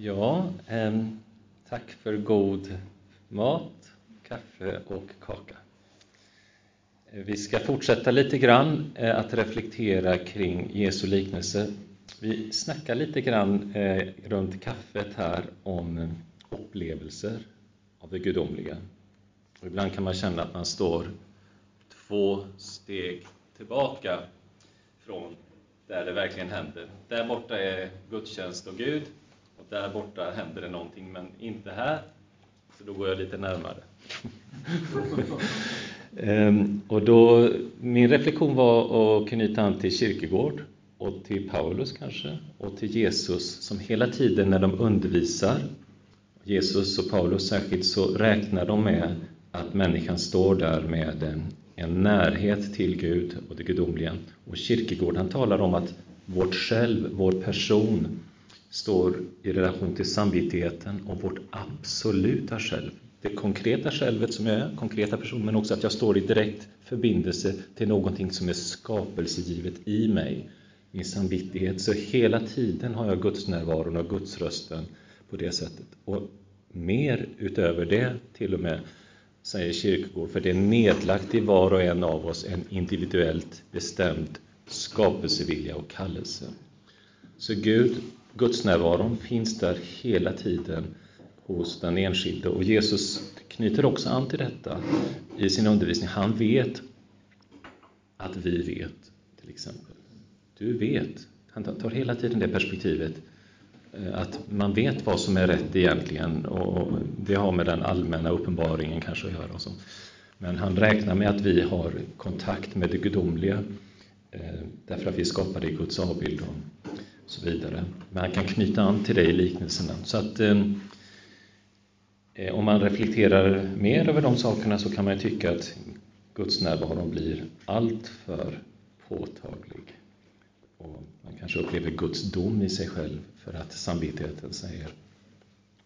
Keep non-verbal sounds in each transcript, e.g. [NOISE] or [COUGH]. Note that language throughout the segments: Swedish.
Ja, eh, tack för god mat, kaffe och kaka. Vi ska fortsätta lite grann eh, att reflektera kring Jesu liknelse. Vi snackar lite grann eh, runt kaffet här om upplevelser av det gudomliga. Och ibland kan man känna att man står två steg tillbaka från där det verkligen händer. Där borta är gudstjänst och Gud där borta händer det någonting, men inte här. Så då går jag lite närmare. [LAUGHS] Ehm, och då, min reflektion var att knyta an till kyrkogård och till Paulus kanske och till Jesus som hela tiden när de undervisar, Jesus och Paulus särskilt, så räknar de med att människan står där med en närhet till Gud och det gudomliga. Och kyrkogården talar om att vårt själv, vår person, står i relation till samvittigheten och vårt absoluta själv. Det konkreta självet som jag är, konkreta person, men också att jag står i direkt förbindelse till någonting som är skapelsegivet i mig, min samvittighet. Så hela tiden har jag Guds närvaron och Guds rösten på det sättet. Och mer utöver det till och med, säger Kierkegaard, för det är nedlagt i var och en av oss en individuellt bestämd skapelsevilja och kallelse. Så Gud Gudsnärvaron finns där hela tiden hos den enskilde. Och Jesus knyter också an till detta i sin undervisning. Han vet att vi vet, till exempel. Du vet. Han tar hela tiden det perspektivet eh, att man vet vad som är rätt egentligen och det har med den allmänna uppenbaringen kanske att göra. Och så. Men han räknar med att vi har kontakt med det gudomliga eh, därför att vi är skapade i Guds avbild så vidare. Men han kan knyta an till det i liknelserna. Så att eh, eh, om man reflekterar mer över de sakerna så kan man tycka att Guds närvaro blir alltför påtaglig. Och man kanske upplever Guds dom i sig själv för att samvittigheten säger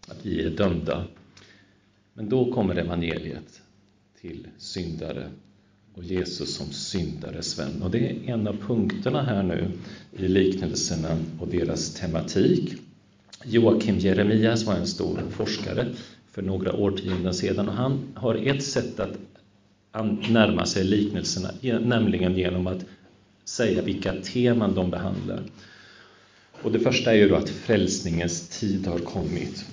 att vi är dömda. Men då kommer evangeliet till syndare och Jesus som syndares vän. Och det är en av punkterna här nu i liknelserna och deras tematik. Joakim Jeremias var en stor forskare för några årtionden sedan och han har ett sätt att närma sig liknelserna, nämligen genom att säga vilka teman de behandlar. Och det första är ju då att frälsningens tid har kommit.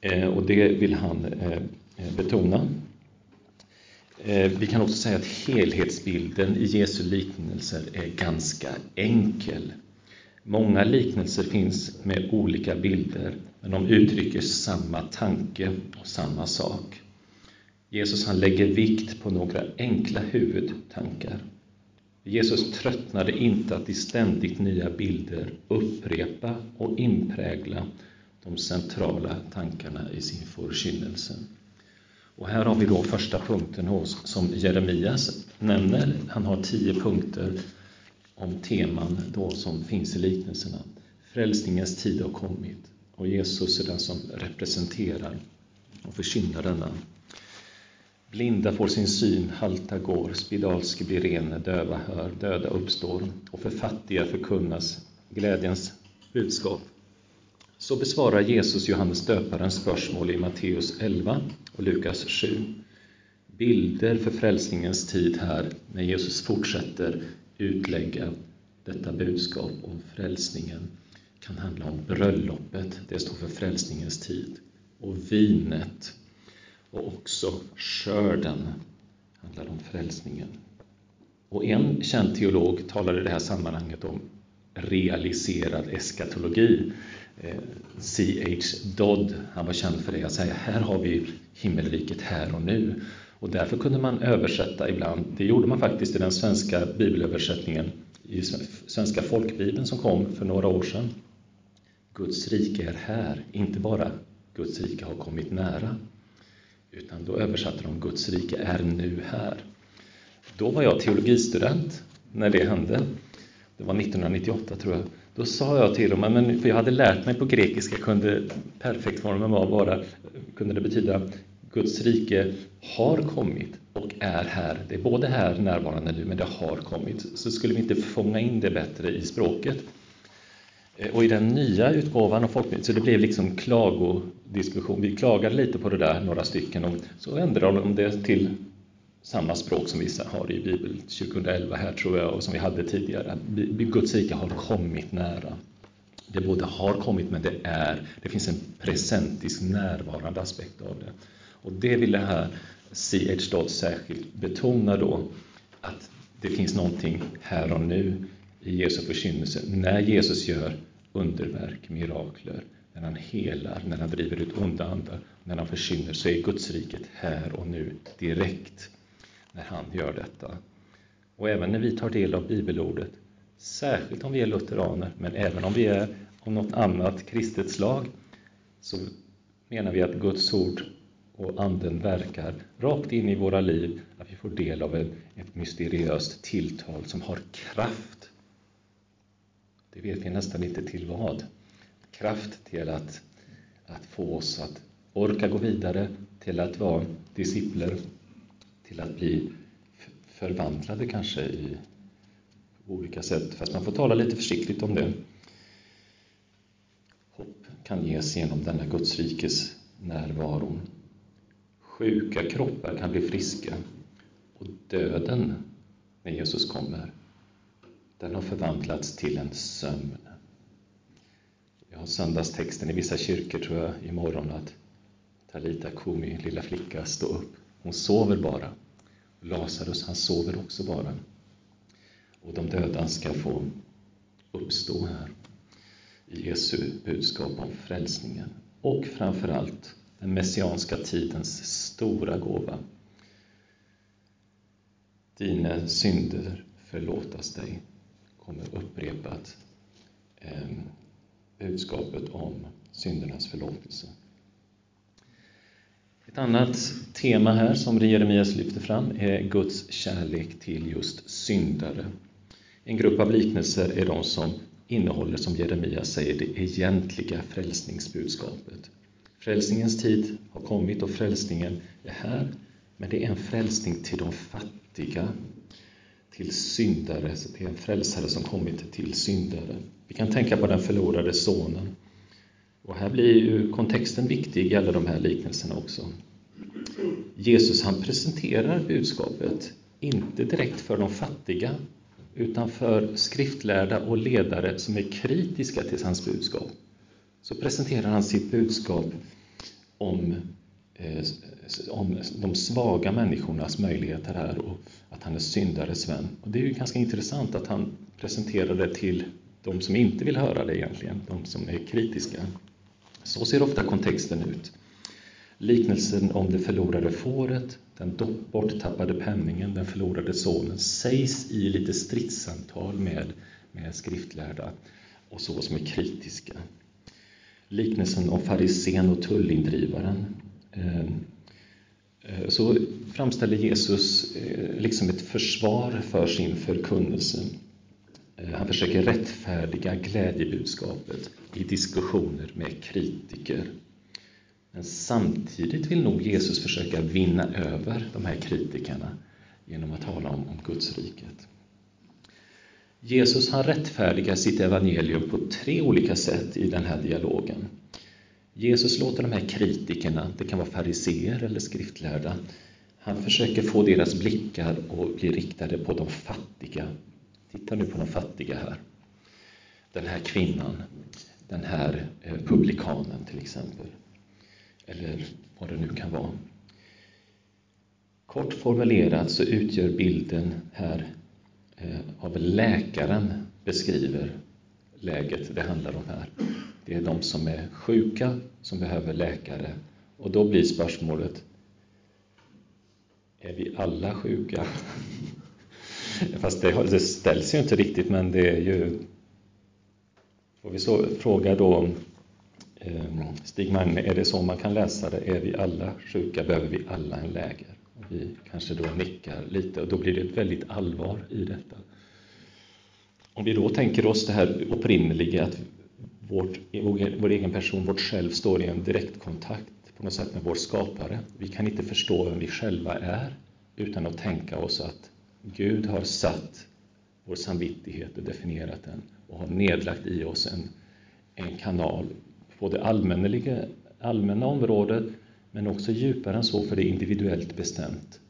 Eh, och det vill han eh, betona. Eh, vi kan också säga att helhetsbilden i Jesu liknelser är ganska enkel. Många liknelser finns med olika bilder, men de uttrycker samma tanke och samma sak. Jesus han lägger vikt på några enkla huvudtankar. Jesus tröttnade inte att i ständigt nya bilder upprepa och inprägla de centrala tankarna i sin förkynnelse. Och här har vi då första punkten hos, som Jeremias nämner. Han har tio punkter om teman då som finns i liknelserna. Frälsningens tid har kommit och Jesus är den som representerar och förkynnar denna. Blinda får sin syn, halta går, spedalske blir ren, döva hör, döda uppstår och för fattiga förkunnas glädjens budskap. Så besvarar Jesus Johannes döparens spörsmål i Matteus 11 och Lukas 7. Bilder för frälsningens tid här, när Jesus fortsätter utlägga detta budskap om frälsningen, kan handla om bröllopet, det står för frälsningens tid, och vinet, och också skörden handlar om frälsningen. Och en känd teolog talar i det här sammanhanget om realiserad eskatologi. C.H. Dodd, han var känd för det, att säga här har vi himmelriket här och nu. Och därför kunde man översätta ibland, det gjorde man faktiskt i den svenska bibelöversättningen, i svenska folkbibeln som kom för några år sedan. Guds rike är här, inte bara Guds rike har kommit nära, utan då översatte de Guds rike är nu här. Då var jag teologistudent när det hände. Det var 1998 tror jag. Då sa jag till dem, men, för jag hade lärt mig på grekiska, kunde perfektformen var bara, kunde det betyda Guds rike har kommit och är här. Det är både här närvarande nu, men det har kommit. Så skulle vi inte fånga in det bättre i språket. Eh, och i den nya utgåvan av folkbildningen, så det blev liksom klagodiskussion. Vi klagade lite på det där, några stycken, och så ändrade de det till samma språk som vi har i Bibel 2011 här tror jag, och som vi hade tidigare. Guds rike har kommit nära. Det både har kommit, men det är. Det finns en presentisk närvarande aspekt av det. Och det vill det här C.H. Dodd särskilt betona då, att det finns någonting här och nu i Jesu förkynnelse. När Jesus gör underverk, mirakler, när han helar, när han driver ut onda andar, när han förkynner, så är Guds riket här och nu, direkt, när han gör detta. Och även när vi tar del av bibelordet, särskilt om vi är lutheraner, men även om vi är av något annat kristet slag, så menar vi att Guds ord och Anden verkar rakt in i våra liv, att vi får del av ett mysteriöst tilltal som har kraft. Det vet vi nästan inte till vad. Kraft till att, att få oss att orka gå vidare, till att vara discipler, till att bli förvandlade kanske i olika sätt, fast man får tala lite försiktigt om det. Hopp kan ges genom denna Guds rikes närvaro. Sjuka kroppar kan bli friska och döden, när Jesus kommer, den har förvandlats till en sömn. Jag har söndagstexten i vissa kyrkor, tror jag, imorgon att Talita Kumi, lilla flicka, stå upp. Hon sover bara. Lazarus, han sover också bara. Och de döda ska få uppstå här i Jesu budskap om frälsningen. Och framför allt den messianska tidens stora gåva. Dina synder förlåtas dig, kommer upprepat eh, budskapet om syndernas förlåtelse. Ett annat tema här som Jeremias lyfter fram är Guds kärlek till just syndare. En grupp av liknelser är de som innehåller, som Jeremias säger, det egentliga frälsningsbudskapet. Frälsningens tid har kommit och frälsningen är här, men det är en frälsning till de fattiga, till syndare. Så det är en frälsare som kommit till syndare. Vi kan tänka på den förlorade sonen. Och här blir ju kontexten viktig i alla de här liknelserna också. Jesus han presenterar budskapet, inte direkt för de fattiga, utan för skriftlärda och ledare som är kritiska till hans budskap. Så presenterar han sitt budskap om, eh, om de svaga människornas möjligheter här och att han är syndares vän. Och det är ju ganska intressant att han presenterar det till de som inte vill höra det egentligen, de som är kritiska. Så ser ofta kontexten ut. Liknelsen om det förlorade fåret, den borttappade penningen, den förlorade sonen sägs i lite stridssamtal med, med skriftlärda och så som är kritiska. Liknelsen om farisén och tullindrivaren eh, eh, så framställer Jesus eh, liksom ett försvar för sin förkunnelse. Han försöker rättfärdiga glädjebudskapet i diskussioner med kritiker. Men samtidigt vill nog Jesus försöka vinna över de här kritikerna genom att tala om, om Guds riket. Jesus han rättfärdigar sitt evangelium på tre olika sätt i den här dialogen. Jesus låter de här kritikerna, det kan vara fariseer eller skriftlärda, han försöker få deras blickar att bli riktade på de fattiga. Titta nu på de fattiga här. Den här kvinnan, den här eh, publikanen till exempel eller vad det nu kan vara. Kort formulerat så utgör bilden här eh, av läkaren beskriver läget det handlar om här. Det är de som är sjuka som behöver läkare. Och då blir spörsmålet, är vi alla sjuka? [LAUGHS] Fast det, det ställs ju inte riktigt, men det är ju... Får vi så, fråga då Ehm, Stig Magne, är det så man kan läsa det? Är vi alla sjuka behöver vi alla en läger. Vi kanske då nickar lite och då blir det ett väldigt allvar i detta. Om vi då tänker oss det här upprinneliga att vårt, vår egen person, vårt själv, står i en direktkontakt på något sätt med vår skapare. Vi kan inte förstå vem vi själva är utan att tänka oss att Gud har satt vår samvittighet och definierat den och har nedlagt i oss en en kanal på det allmänna området men också djupare än så för det är individuellt bestämt.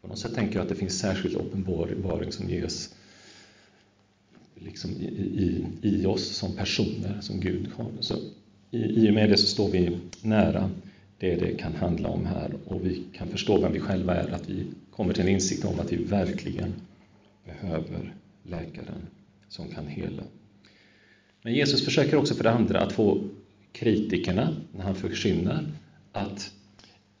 På något sätt tänker jag att det finns särskild uppenbaring som ges liksom i, i, i oss som personer, som Gud har. Så i, I och med det så står vi nära det det kan handla om här och vi kan förstå vem vi själva är, att vi kommer till en insikt om att vi verkligen behöver läkaren som kan hela. Men Jesus försöker också för det andra att få kritikerna, när han förkynnar, att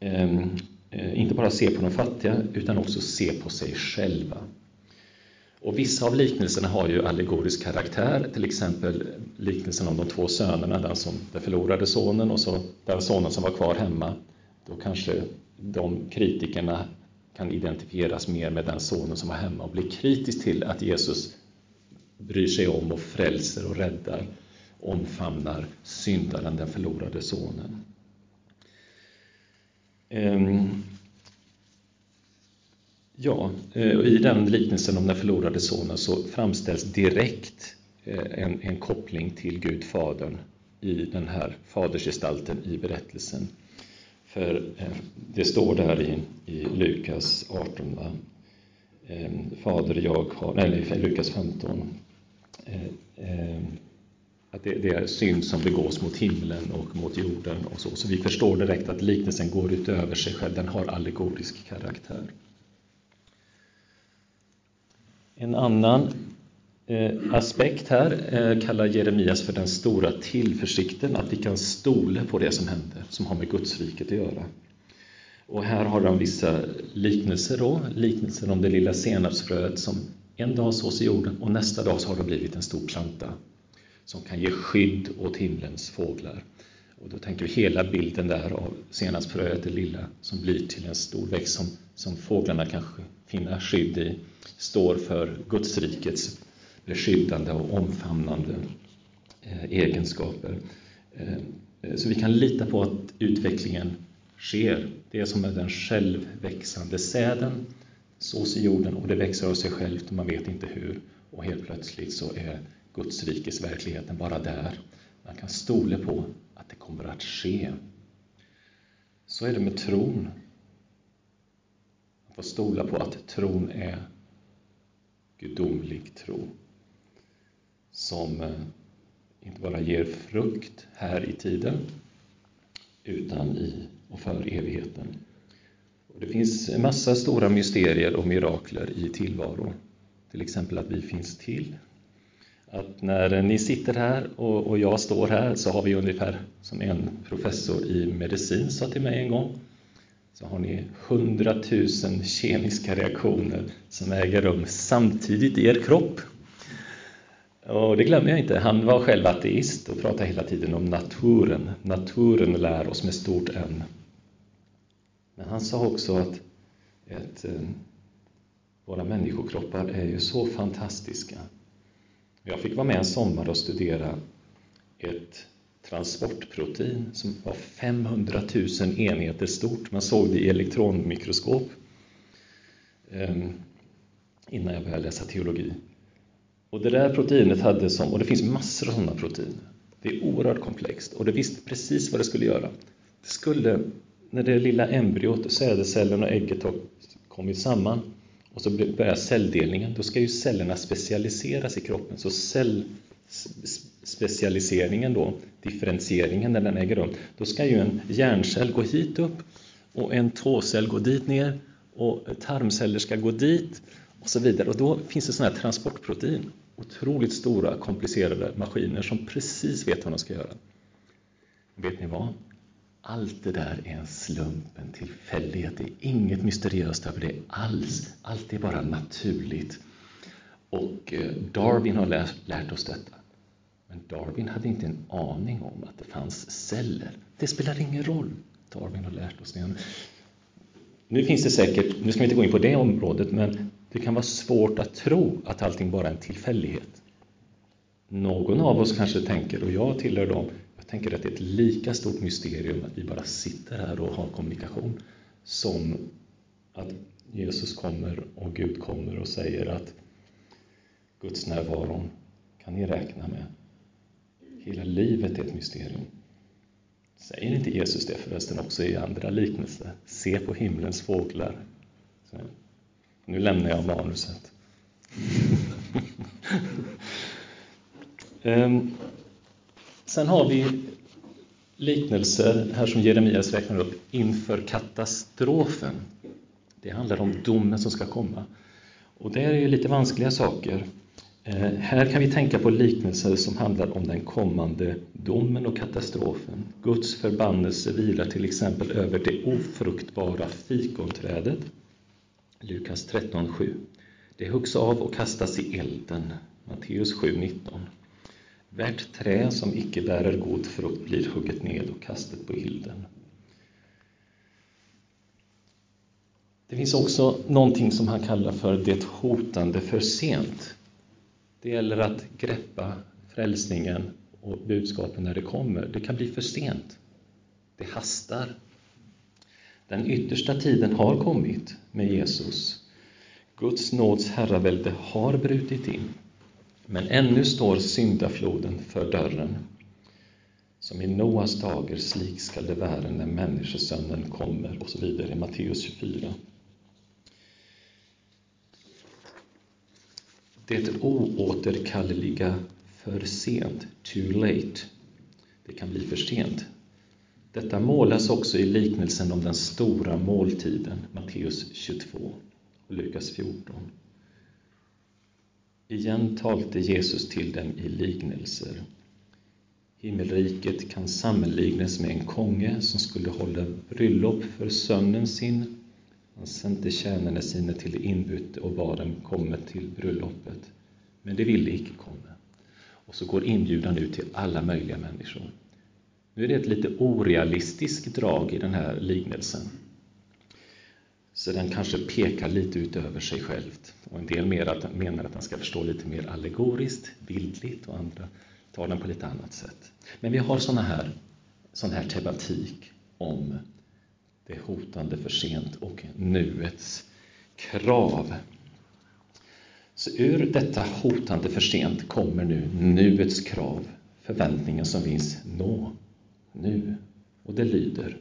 ehm, eh, inte bara se på de fattiga utan också se på sig själva. Och vissa av liknelserna har ju allegorisk karaktär, till exempel liknelsen om de två sönerna, den, som, den förlorade sonen och så den sonen som var kvar hemma. Då kanske de kritikerna kan identifieras mer med den sonen som var hemma och blir kritisk till att Jesus bryr sig om och frälser och räddar, omfamnar syndaren, den förlorade sonen. Ehm, ja, eh, i den liknelsen om den förlorade sonen så framställs direkt eh, en, en koppling till Gud Fadern i den här fadersgestalten i berättelsen. För eh, det står där i, i Lukas 18, va? Ehm, Fader, jag har, nej, Lukas 15, Eh, eh, att det, det, är synd som begås mot himlen och mot jorden och så. Så vi förstår direkt att liknelsen går utöver sig själv, den har allegorisk karaktär. En annan eh, aspekt här kallar Jeremias för den stora tillförsikten, att vi kan stole på det som händer, som har med Gudsriket att göra. Och här har de vissa liknelser då, liknelser om det lilla senapsfröet som en dag sås i jorden och nästa dag så har det blivit en stor planta som kan ge skydd åt himlens fåglar. Och då tänker vi hela bilden där av senapsfröet, det lilla, som blir till en stor växt som, som fåglarna kan finna skydd i, står för Gudsrikets beskyddande och omfamnande eh, egenskaper. Eh, eh, så vi kan lita på att utvecklingen sker. Det är som med den självväxande säden, sås i jorden och det växer av sig självt och man vet inte hur. Och helt plötsligt så är Guds rikes verkligheten bara där. Man kan stole på att det kommer att ske. Så är det med tron. Man får stola på att tron är gudomlig tro som eh, inte bara ger frukt här i tiden utan i och för evigheten. Det finns en massa stora mysterier och mirakler i tillvaron. Till exempel att vi finns till, att när ni sitter här och, och jag står här så har vi ungefär, som en professor i medicin sa till mig en gång, så har ni hundratusen kemiska reaktioner som äger rum samtidigt i er kropp. Och det glömmer jag inte. Han var själv ateist och pratade hela tiden om naturen. Naturen lär oss med stort N. Men han sa också att, att eh, våra människokroppar är ju så fantastiska jag fick vara med en sommar och studera ett transportprotein som var 500 000 enheter stort. Man såg det i elektronmikroskop eh, innan jag började läsa teologi. Och det där proteinet hade som, och det finns massor av sådana proteiner, Det är oerhört komplext och det visste precis vad det skulle göra. Det skulle, när det lilla embryot, sädescellen och ägget har kommit samman, och så börjar celldelningen, då ska ju cellerna specialiseras i kroppen. Så cellspecialiseringen då, differentieringen när den äger rum, då ska ju en hjärncell gå hit upp och en tåcell gå dit ner och tarmceller ska gå dit och så vidare. Och då finns det sådana här transportprotein, otroligt stora komplicerade maskiner som precis vet vad de ska göra. Vet ni vad? Allt det där är en slump, en tillfällighet. Det är inget mysteriöst över det alls. Allt är bara naturligt. Och eh, Darwin har lärt, lärt oss detta. Men Darwin hade inte en aning om att det fanns celler. Det spelar ingen roll. Darwin har lärt oss det. Nu finns det säkert, nu ska vi inte gå in på det området, men det kan vara svårt att tro att allting bara är en tillfällighet. Någon av oss kanske tänker, och jag tillhör dem, jag tänker att det är ett lika stort mysterium att vi bara sitter här och har kommunikation som att Jesus kommer och Gud kommer och säger att Guds närvaron kan ni räkna med Hela livet är ett mysterium. Säger inte Jesus det förresten också i andra liknelser? Se på himlens fåglar. Så, nu lämnar jag manuset. um, [LAUGHS] sen har vi liknelser här som Jeremias räknar upp inför katastrofen. Det handlar om domen som ska komma. Och det är ju lite vanskliga saker. Eh, här kan vi tänka på liknelser som handlar om den kommande domen och katastrofen. Guds förbannelse vilar till exempel över det ofruktbara fikonträdet. Lukas 13.7. Det huggs av och kastas i elden. Matteus 7.19. Värt trä som icke bärer god frukt blir hugget ned och kastet på ilden. Det finns också någonting som han kallar för det hotande för sent. Det gäller att greppa frälsningen och budskapen när det kommer. Det kan bli för sent. Det hastar. Den yttersta tiden har kommit med Jesus. Guds nåds herravälde har brutit in. Men ännu står syndafloden för dörren. Som i Noas dagar, slik skall det vara när Människosonen kommer, och så vidare, Matteus 24. Det oåterkalleliga för sent, too late. Det kan bli för sent. Detta målas också i liknelsen om den stora måltiden, Matteus 22 och Lukas 14. Igen talte Jesus till dem i liknelser. Himmelriket kan sammanlignas med en konge som skulle hålla bröllop för sönnen sin han sände tjänarna sina till det inbyte och bad dem komma till bröllopet. Men de ville icke komma. Och så går inbjudan ut till alla möjliga människor. Nu är det ett lite orealistiskt drag i den här liknelsen. Så den kanske pekar lite utöver sig självt. Och en del mer menar att den ska förstå lite mer allegoriskt, bildligt och andra tar den på lite annat sätt. Men vi har såna här, sån här tematik om det hotande för sent och nuets krav. Så ur detta hotande för sent kommer nu nuets krav, förväntningen som finns nå, nu. Och det lyder,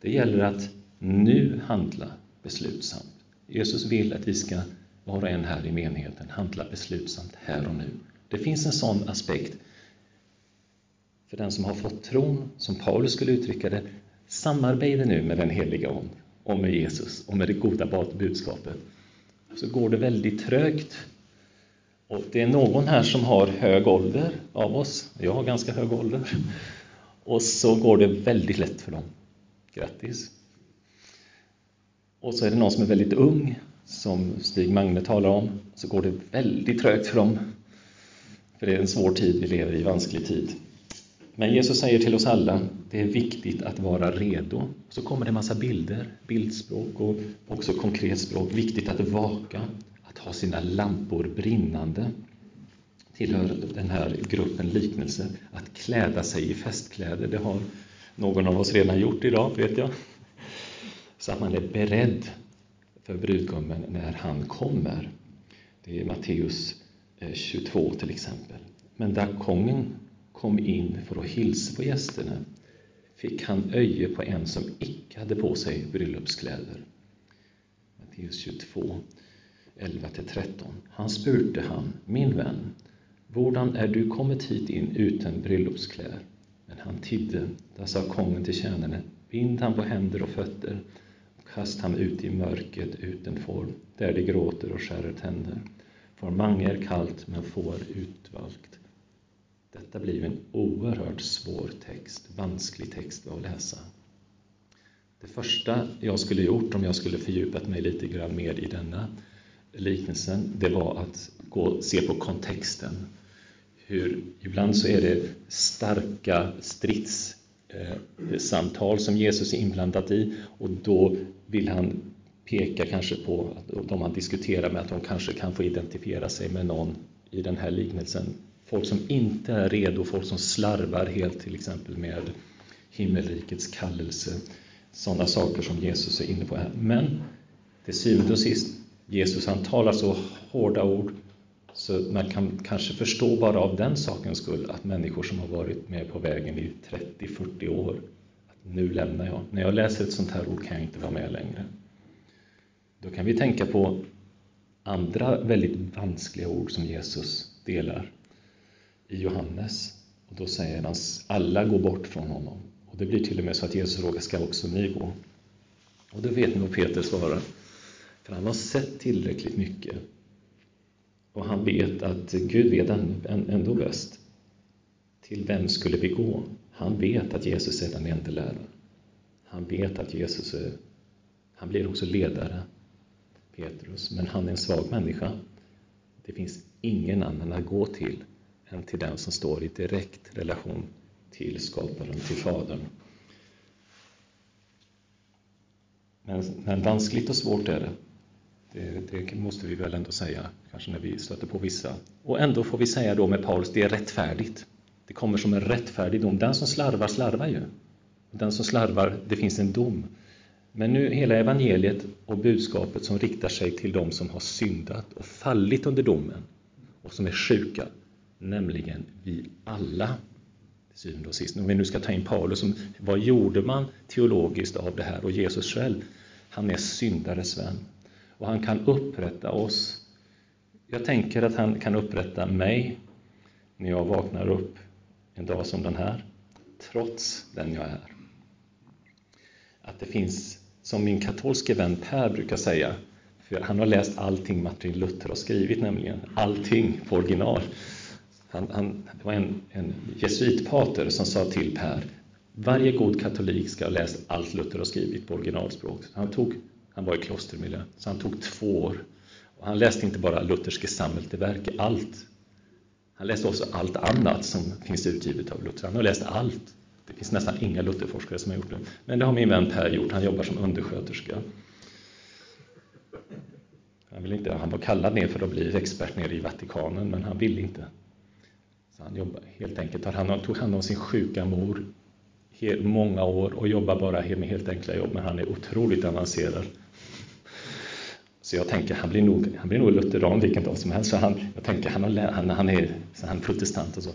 det gäller att nu handla beslutsamt. Jesus vill att vi ska, var och en här i menigheten, handla beslutsamt här och nu. Det finns en sån aspekt för den som har fått tron, som Paulus skulle uttrycka det, samarbete nu med den heliga Ande och med Jesus och med det goda budskapet så går det väldigt trögt. Och det är någon här som har hög ålder av oss. Jag har ganska hög ålder. Och så går det väldigt lätt för dem. Grattis! Och så är det någon som är väldigt ung, som Stig Magne talar om. Så går det väldigt trögt för dem. För det är en svår tid vi lever i, vansklig tid. Men Jesus säger till oss alla, det är viktigt att vara redo. Så kommer det en massa bilder, bildspråk och också konkret språk. Viktigt att vaka, att ha sina lampor brinnande. Tillhör den här gruppen liknelse, att kläda sig i festkläder. Det har någon av oss redan gjort idag, vet jag. Så att man är beredd för brudgummen när han kommer. Det är Matteus eh, 22 till exempel. Men där kungen kom in för att hilsa på gästerna fick han öje på en som icke hade på sig bröllopskläder. Matteus 22, 11-13. Han spurte han, min vän, hvordan är du kommit hit in utan bröllopskläder? Men han tidde. Där sa kungen till tjänarna, bind han på händer och fötter kast han ut i mörkret utanför, där de gråter och skär tänder. För många är kallt, men får är utvalt. Detta blir ju en oerhört svår text, vansklig text att läsa. Det första jag skulle gjort om jag skulle fördjupat mig lite grann mer i denna liknelsen, det var att gå och se på kontexten. Hur, ibland så är det starka strids Eh, samtal som Jesus är inblandad i och då vill han peka kanske på att de han diskuterar med att de kanske kan få identifiera sig med någon i den här liknelsen folk som inte är redo, folk som slarvar helt till exempel med himmelrikets kallelse. Sådana saker som Jesus är inne på här. Men till syvende och sist, Jesus han talar så hårda ord så man kan kanske förstå bara av den sakens skull att människor som har varit med på vägen i 30-40 år, att nu lämnar jag. När jag läser ett sånt här ord kan jag inte vara med längre. Då kan vi tänka på andra väldigt vanskliga ord som Jesus delar i Johannes. Och då säger han alla går bort från honom. Och det blir till och med så att Jesus frågar, ska också ni gå? Och då vet ni vad Peter svarar. För han har sett tillräckligt mycket. Och han vet att Gud vet ändå bäst. Till vem skulle vi gå? Han vet att Jesus är den enda läraren. Han vet att Jesus är, han blir också ledare, Petrus, men han är en svag människa. Det finns ingen annan att gå till än till den som står i direkt relation till skaparen, till Fadern. Men, men vanskligt och svårt är det. det. det. måste vi väl ändå säga, kanske när vi stöter på vissa. Och ändå får vi säga då med Paulus, det är rättfärdigt. Det kommer som en rättfärdig dom. Den som slarvar, slarvar ju. Den som slarvar, det finns en dom. Men nu hela evangeliet och budskapet som riktar sig till dem som har syndat och fallit under domen och som är sjuka, nämligen vi alla till syvende och sist. Om vi nu ska ta in Paulus, vad gjorde man teologiskt av det här? Och Jesus själv, han är syndares vän. Och han kan upprätta oss. Jag tänker att han kan upprätta mig när jag vaknar upp en dag som den här, trots den jag är. Att det finns, som min katolske vän Per brukar säga, för han har läst allting Martin Luther har skrivit nämligen, allting på original. Han, han, det var en, en jesuitpater som sa till Per, varje god katolik ska ha läst allt Luther har skrivit på originalspråk. Han, tog, han var i klostermiljö, så han tog två år. Och han läste inte bara Luthers Gesammelte allt. Han läste också allt annat som finns utgivet av Luther. Han har läst allt. Det finns nästan inga Lutherforskare som har gjort det. Men det har min vän Per gjort. Han jobbar som undersköterska. Han, vill inte, han var kallad ner för att bli expert nere i Vatikanen, men han ville inte. Så han jobbar, helt enkelt han tog hand om sin sjuka mor i många år och jobbar bara med helt enkla jobb, men han är otroligt avancerad. Så jag tänker, han blir nog, han blir nog lutheran vilken dag som helst. Så han, jag tänker, han, har, han, han är så han protestant och så.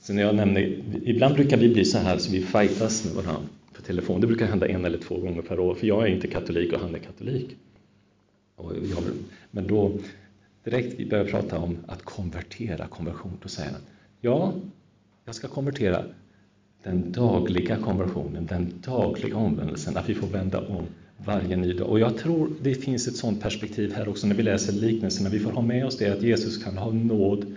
Så när jag nämner, ibland brukar vi bli så här så vi fightas med varandra på telefon. Det brukar hända en eller två gånger per år, för jag är inte katolik och han är katolik. Och jag, men då, direkt vi börjar prata om att konvertera, konversion, då säger han, ja, jag ska konvertera. Den dagliga konversionen, den dagliga omvändelsen, att vi får vända om varje ny dag. Och jag tror det finns ett sådant perspektiv här också när vi läser liknelserna. Vi får ha med oss det att Jesus kan ha nåd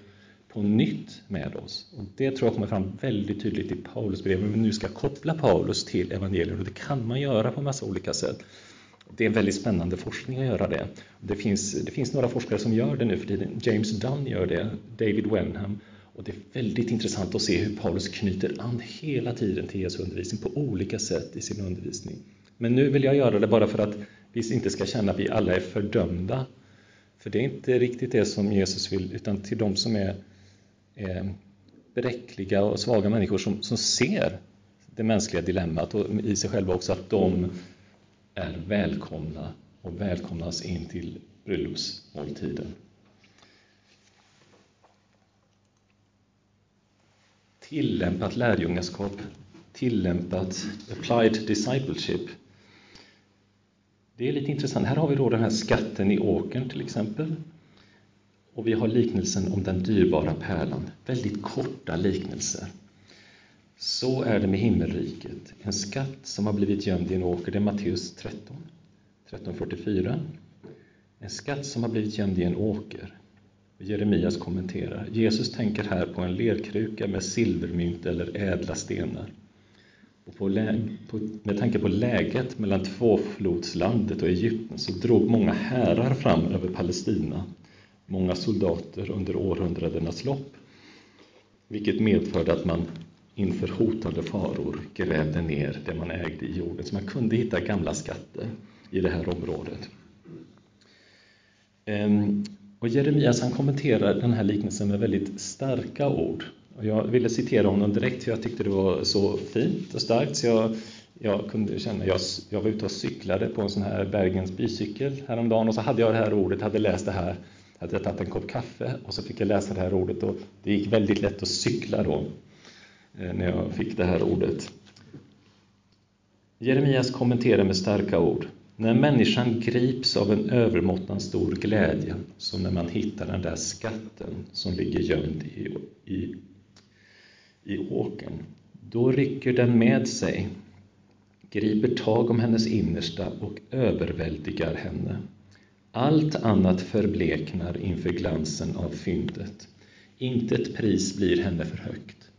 på nytt med oss. Och det tror jag kommer fram väldigt tydligt i Paulus brev. Men nu ska koppla Paulus till evangeliet och det kan man göra på massa olika sätt. Det är en väldigt spännande forskning att göra det. Det finns, det finns några forskare som gör det nu för tiden. James Dunn gör det, David Wenham. Och det är väldigt intressant att se hur Paulus knyter an hela tiden till Jesu undervisning på olika sätt i sin undervisning. Men nu vill jag göra det bara för att vi inte ska känna att vi alla är fördömda. För det är inte riktigt det som Jesus vill, utan till de som är, är bräckliga och svaga människor som, som ser det mänskliga dilemmat och i sig själva också att de är välkomna och välkomnas in till bröllopsmåltiden. Tillämpat lärjungaskap, tillämpat applied discipleship. Det är lite intressant. Här har vi då den här skatten i åkern till exempel. Och vi har liknelsen om den dyrbara pärlan. Väldigt korta liknelser. Så är det med himmelriket. En skatt som har blivit gömd i en åker, det är Matteus 13, 1344. En skatt som har blivit gömd i en åker. Jeremias kommenterar. Jesus tänker här på en lerkruka med silvermynt eller ädla stenar. Och på, på, med tanke på läget mellan tvåflodslandet och Egypten så drog många härar fram över Palestina, många soldater under århundradenas lopp, vilket medförde att man inför hotande faror grävde ner det man ägde i jorden. Så man kunde hitta gamla skatter i det här området. Ehm, och Jeremias han kommenterar den här liknelsen med väldigt starka ord. Och jag ville citera honom direkt för jag tyckte det var så fint och starkt så jag, jag kunde känna, jag, jag var ute och cyklade på en sån här Bergens bycykel häromdagen och så hade jag det här ordet, hade läst det här hade jag tagit en kopp kaffe och så fick jag läsa det här ordet och det gick väldigt lätt att cykla då eh, när jag fick det här ordet. Jeremias kommenterar med starka ord. När människan grips av en övermåttan stor glädje, som när man hittar den där skatten som ligger gömd i, i, i åkern, då rycker den med sig, griper tag om hennes innersta och överväldigar henne. Allt annat förbleknar inför glansen av fyndet. Inte ett pris blir henne för högt.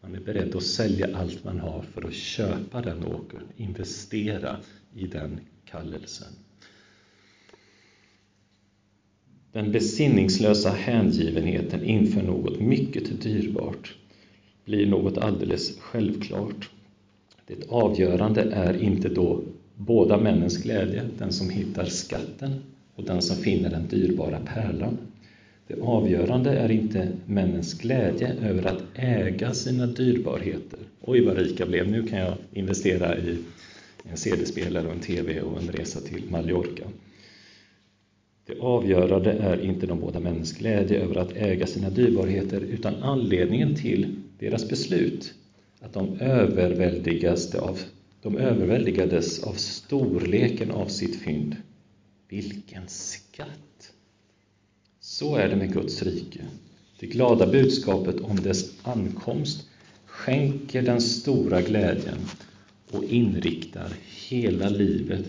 Man är beredd att sälja allt man har för att köpa den åkern, investera i den kallelsen. Den besinningslösa hängivenheten inför något mycket dyrbart blir något alldeles självklart. Det avgörande är inte då båda männens glädje, den som hittar skatten och den som finner den dyrbara pärlan. Det avgörande är inte männens glädje över att äga sina dyrbarheter. Oj, vad rik jag blev, nu kan jag investera i en CD-spelare och en TV och en resa till Mallorca. Det avgörande är inte de båda männens glädje över att äga sina dyrbarheter, utan anledningen till deras beslut, att de, överväldigaste av, de överväldigades av storleken av sitt fynd. Vilken skatt! Så är det med Guds rike. Det glada budskapet om dess ankomst skänker den stora glädjen och inriktar hela livet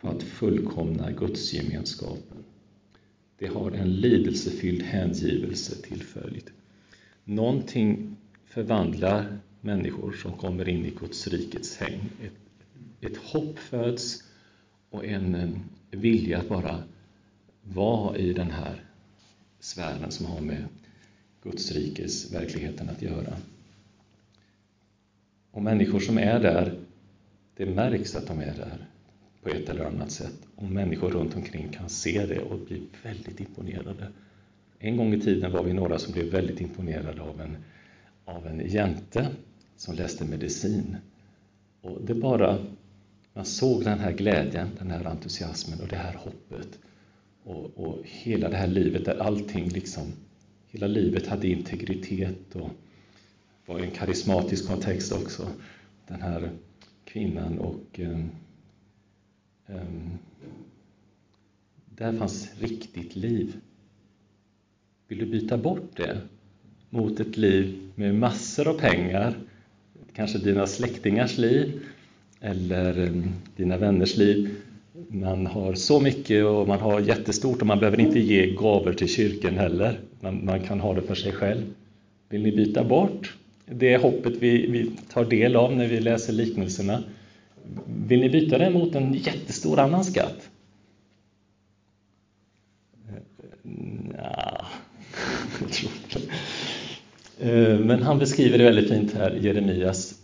på att fullkomna gudsgemenskapen. Det har en lidelsefylld hängivelse till följd. Någonting förvandlar människor som kommer in i Guds rikets häng. Ett, ett hopp föds och en, vilja att bara vara i den här sfären som har med Guds rikes verkligheten att göra. Och människor som är där det märks att de är där på ett eller annat sätt. Och människor runt omkring kan se det och bli väldigt imponerade. En gång i tiden var vi några som blev väldigt imponerade av en, av en jänte som läste medicin. Och det bara, man såg den här glädjen, den här entusiasmen och det här hoppet. Och, och hela det här livet där allting liksom, hela livet hade integritet och var i en karismatisk kontext också. Den här kvinnan och um, um, där fanns riktigt liv. Vill du byta bort det mot ett liv med massor av pengar, kanske dina släktingars liv eller mm, dina vänners liv. Man har så mycket och man har jättestort och man behöver inte ge gåvor till kyrkan heller. Man, man kan ha det för sig själv. Vill ni byta bort det hoppet vi, vi tar del av när vi läser liknelserna. Vill ni byta det mot en jättestor annan skatt? Ja, jag tror inte eh, Eh, men han beskriver det väldigt fint här, Jeremias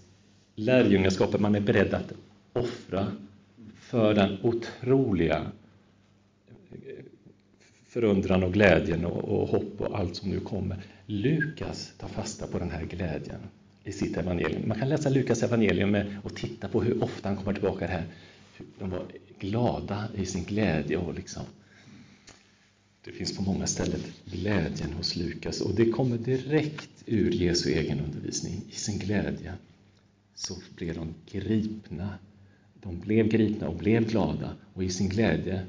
lärjungaskapet. Man är beredd att offra för den otroliga eh, förundran och glädjen och, och hopp och allt som nu kommer. Lukas tar fasta på den här glädjen i sitt evangelium. Man kan läsa Lukas evangelium och titta på hur ofta han kommer tillbaka här. De var glada i sin glädje och liksom det finns på många ställen glädjen hos Lukas och det kommer direkt ur Jesu egen undervisning. I sin glädje så blev de gripna. De blev gripna och blev glada och i sin glädje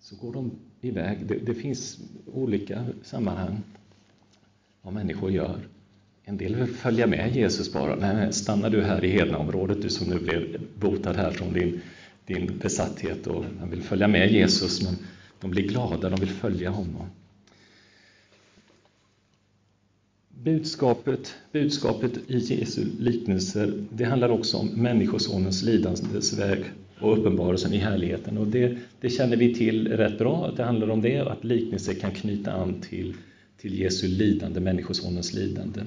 så går de iväg. Det, det finns olika sammanhang vad människor gör. En del vill följa med Jesus bara. Nej, stannar du här i Hednaområdet, du som nu blev botad här från din, din besatthet och man vill följa med Jesus, men de blir glada, de vill följa honom. Budskapet, budskapet i Jesu liknelser, det handlar också om Människosonens lidandes väg och uppenbarelsen i härligheten. Och det, det, känner vi till rätt bra, att det handlar om det, att liknelser kan knyta an till, till Jesu lidande, Människosonens lidande.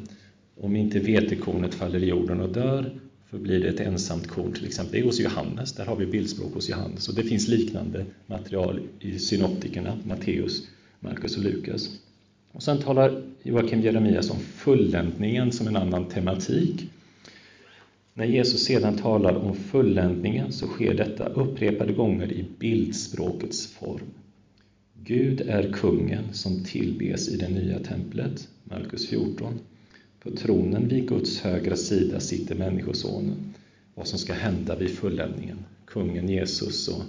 Om inte vetekornet faller i jorden och dör, förblir det ett ensamt korn till exempel. Det är hos Johannes, där har vi bildspråk hos Johannes. Och det finns liknande material i synoptikerna, Matteus, Markus och Lukas. Och sen talar Joakim Jeremias om fulländningen som en annan tematik. När Jesus sedan talar om fulländningen så sker detta upprepade gånger i bildspråkets form. Gud är kungen som tillbes i det nya templet, Markus 14. På tronen vid Guds högra sida sitter Människosonen. Vad som ska hända vid fulländningen, kungen Jesus och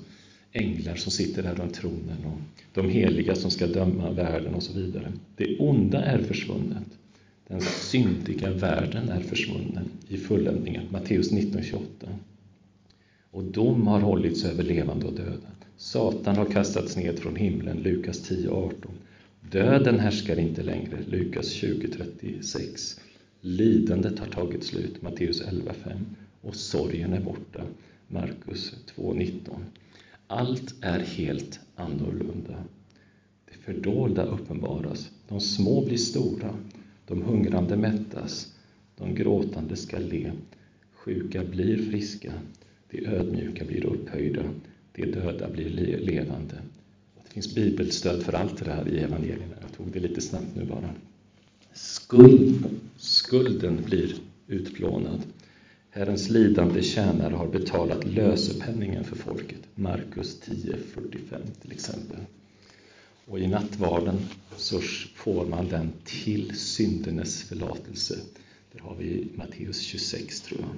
änglar som sitter där runt tronen och de heliga som ska döma världen och så vidare. Det onda är försvunnet. Den syndiga världen är försvunnen i fulländningen, Matteus 19.28. Och dom har hållits över levande och döda. Satan har kastats ned från himlen, Lukas 10.18. Döden härskar inte längre, Lukas 20.36. Lidandet har tagit slut, Matteus 11.5. Och sorgen är borta, Markus 2.19. Allt är helt annorlunda. Det fördolda uppenbaras, de små blir stora, de hungrande mättas, de gråtande ska le, sjuka blir friska, de ödmjuka blir upphöjda, de döda blir levande. Det finns bibelstöd för allt det här i evangelierna. Jag tog det lite snabbt nu bara. Skuld, skulden blir utplånad. Herrens lidande tjänare har betalat lösepenningen för folket. Markus 10.45 till exempel. Och i nattvarden så får man den till syndernes förlatelse. Där har vi Matteus 26 tror jag.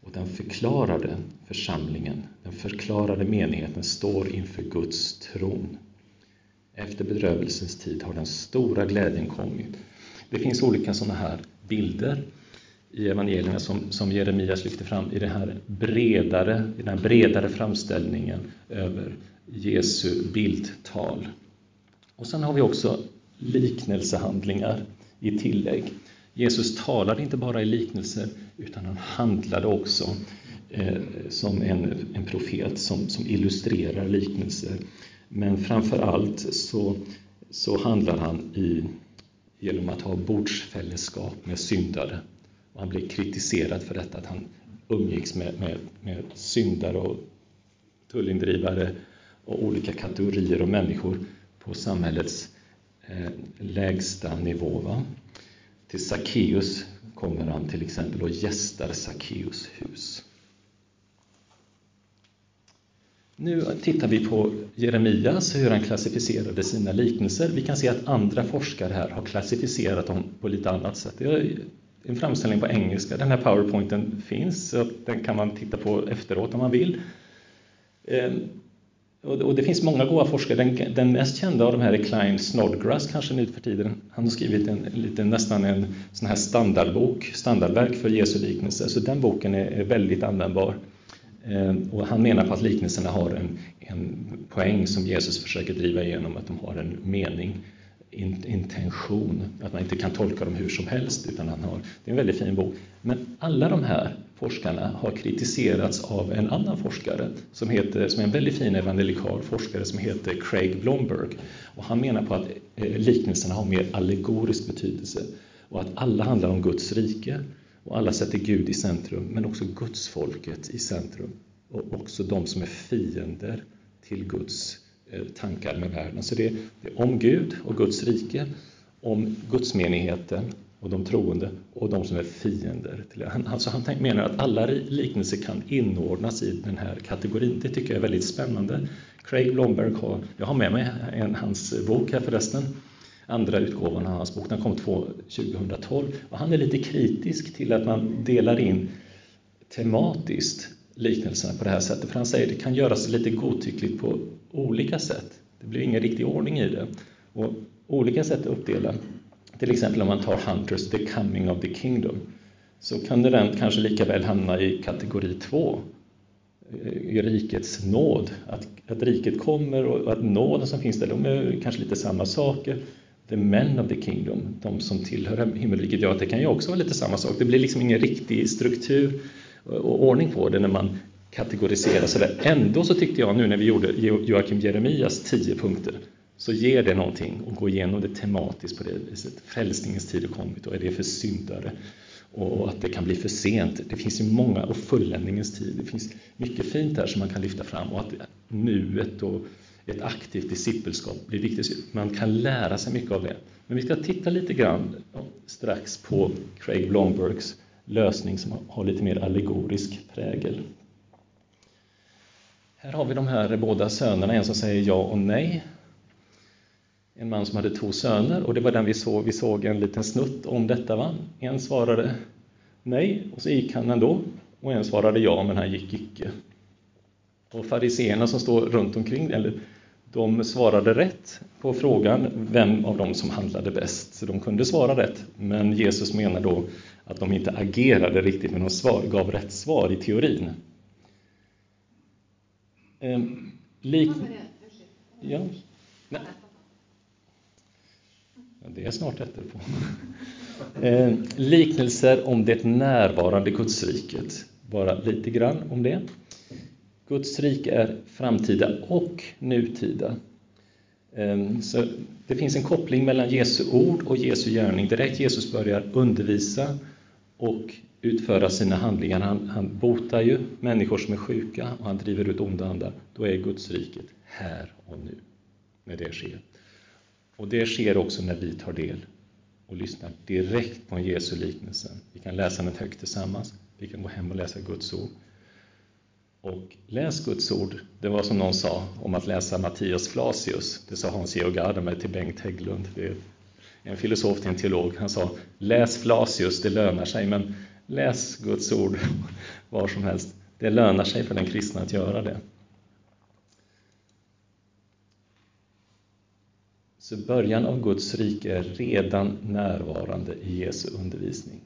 Och den förklarade församlingen, den förklarade menigheten står inför Guds tron. Efter bedrövelsens tid har den stora glädjen kommit. Det finns olika sådana här bilder i evangelierna som, som Jeremias lyfter fram i, det här bredare, i den här bredare framställningen över Jesu bildtal. Och sen har vi också liknelsehandlingar i tillägg. Jesus talade inte bara i liknelser, utan han handlade också eh, som en, en profet som, som illustrerar liknelser. Men framför allt så, så handlar han i, genom att ha bordsfällskap med syndare. Och han blev kritiserad för detta, att han umgicks med, med, med syndare och tullindrivare och olika kategorier av människor på samhällets eh, lägsta nivå. Va? Till Sackeus kommer han till exempel och gästar Sackeus hus. Nu tittar vi på Jeremias, hur han klassificerade sina liknelser. Vi kan se att andra forskare här har klassificerat dem på lite annat sätt. Det är en framställning på engelska. Den här powerpointen finns, så den kan man titta på efteråt om man vill. Ehm, och det finns många goda forskare. Den, den, mest kända av de här är Klein Snodgrass, kanske nu för tiden. Han har skrivit en, lite, nästan en sån här standardbok, standardverk för Jesu liknelser. Så den boken är, är väldigt användbar. Eh, och han menar på att liknelserna har en, en poäng som Jesus försöker driva igenom, att de har en mening, in, intention, att man inte kan tolka dem hur som helst. Utan han har, det är en väldigt fin bok. Men alla de här forskarna har kritiserats av en annan forskare som, heter, som är en väldigt fin evangelikal forskare som heter Craig Blomberg. Och han menar på att eh, liknelserna har mer allegorisk betydelse och att alla handlar om Guds rike och alla sätter Gud i centrum, men också gudsfolket i centrum och också de som är fiender till Guds eh, tankar med världen. Så det är, det är om Gud och Guds rike, om gudsmenigheten och de troende och de som är fiender. till Han, alltså han menar att alla liknelser kan inordnas i den här kategorin. Det tycker jag är väldigt spännande. Craig Blomberg har, jag har med mig en, hans bok här förresten, andra utgåvan av hans bok, den kom 2012. Och han är lite kritisk till att man delar in tematiskt liknelserna på det här sättet, för han säger att det kan göras lite godtyckligt på olika sätt. Det blir ingen riktig ordning i det. Och olika sätt att uppdela till exempel om man tar Hunters The Coming of the Kingdom så kan den kanske lika väl hamna i kategori 2 eh, i rikets nåd. Att, att riket kommer och att nåden som finns där, de är kanske lite samma saker. The men of the kingdom, de som tillhör himmelriket, ja det kan ju också vara lite samma sak. Det blir liksom ingen riktig struktur och ordning på det när man kategoriserar sådär. Ändå så tyckte jag nu när vi gjorde Joakim Jeremias tio punkter så ger det någonting att gå igenom det tematiskt på det viset. Frälsningens tid har kommit och är det för syndare? Och att det kan bli för sent. Det finns ju många, och fulländningens tid. Det finns mycket fint där som man kan lyfta fram och att nuet och ett aktivt discipelskap blir viktigt. Man kan lära sig mycket av det. Men vi ska titta lite grann strax på Craig Blombergs lösning som har lite mer allegorisk prägel. Här har vi de här båda sönerna, en som säger ja och nej en man som hade två söner och det var den vi såg. Vi såg en liten snutt om detta. Va? En svarade nej och så gick han ändå och en svarade ja, men han gick icke. Och fariseerna som står runt omkring, eller de svarade rätt på frågan vem av dem som handlade bäst. Så de kunde svara rätt, men Jesus menar då att de inte agerade riktigt, men de svar, gav rätt svar i teorin. Ehm, lik... Ja. Nej. Det är snart efterpå. Ehm, liknelser om det närvarande Gudsriket. Bara lite grann om det. Guds rike är framtida och nutida. Ehm, så det finns en koppling mellan Jesu ord och Jesu gärning. Direkt Jesus börjar undervisa och utföra sina handlingar. Han, han botar ju människor som är sjuka och han driver ut onda andar. Då är Guds riket här och nu, när det sker. Och det sker också när vi tar del och lyssnar direkt på en Jesu liknelse. Vi kan läsa den högt tillsammans. Vi kan gå hem och läsa Guds ord. Och läs Guds ord. Det var som någon sa om att läsa Mattias Flasius. Det sa Hans-Georg Gadamer till Bengt Hägglund. Det är en filosof till en teolog. Han sa läs Flasius, det lönar sig. Men läs Guds ord [LAUGHS] var som helst. Det lönar sig för den kristna att göra det. Så början av Guds rike är redan närvarande i Jesu undervisning.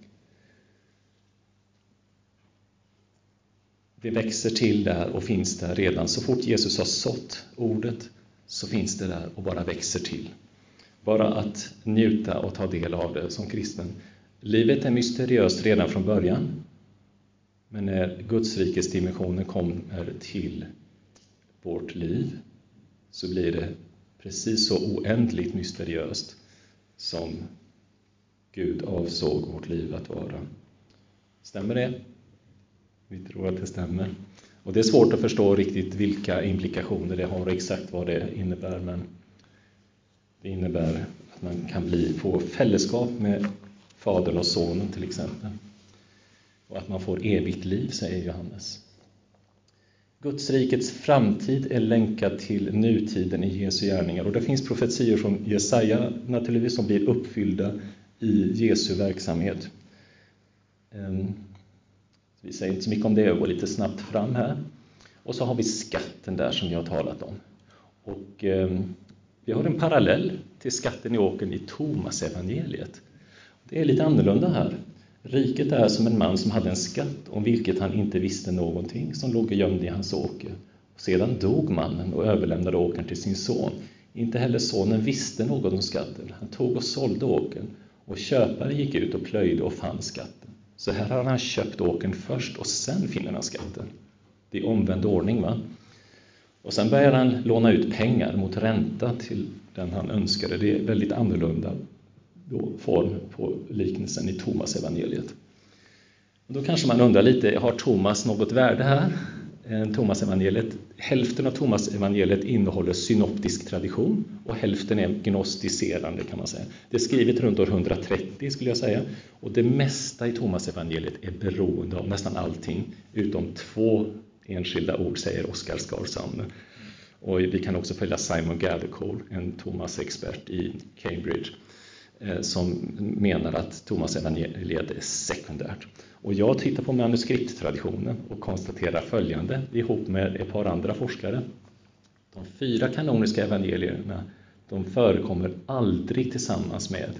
Det växer till där och finns där redan. Så fort Jesus har sått ordet så finns det där och bara växer till. Bara att njuta och ta del av det som kristen. Livet är mysteriöst redan från början. Men när Gudsrikets dimensioner kommer till vårt liv så blir det precis så oändligt mysteriöst som Gud avsåg vårt liv att vara. Stämmer det? Vi tror att det stämmer. Och det är svårt att förstå riktigt vilka implikationer det har och exakt vad det innebär, men det innebär att man kan bli, få fällskap med Fadern och Sonen till exempel. Och att man får evigt liv, säger Johannes. Guds rikets framtid är länkad till nutiden i Jesu gärningar och det finns profetior från Jesaja naturligtvis som blir uppfyllda i Jesu verksamhet. Ehm, vi säger inte så mycket om det, jag går lite snabbt fram här. Och så har vi skatten där som jag har talat om. Och eh, vi har en parallell till skatten i åkern i Thomas evangeliet. Det är lite annorlunda här. Riket är som en man som hade en skatt om vilket han inte visste någonting, som låg gömd i hans åker. Sedan dog mannen och överlämnade åkern till sin son. Inte heller sonen visste något om skatten. Han tog och sålde åkern och köparen gick ut och plöjde och fann skatten. Så här har han köpt åkern först och sen finner han skatten. Det är omvänd ordning. va? Och sen börjar han låna ut pengar mot ränta till den han önskade. Det är väldigt annorlunda form på liknelsen i Thomas evangeliet. då kanske man undrar lite, har Thomas något värde här? Eh, Thomas evangeliet. Hälften av Thomas evangeliet innehåller synoptisk tradition och hälften är gnostiserande kan man säga. Det är skrivet runt år 130 skulle jag säga och det mesta i Thomas evangeliet är beroende av nästan allting utom två enskilda ord, säger Oskar Skarsam. Och vi kan också följa Simon Gathercole, en Thomas-expert i Cambridge, eh, som menar att Thomas evangeliet är sekundärt. Och jag tittar på manuskripttraditionen och konstaterar följande ihop med ett par andra forskare. De fyra kanoniska evangelierna de förekommer aldrig tillsammans med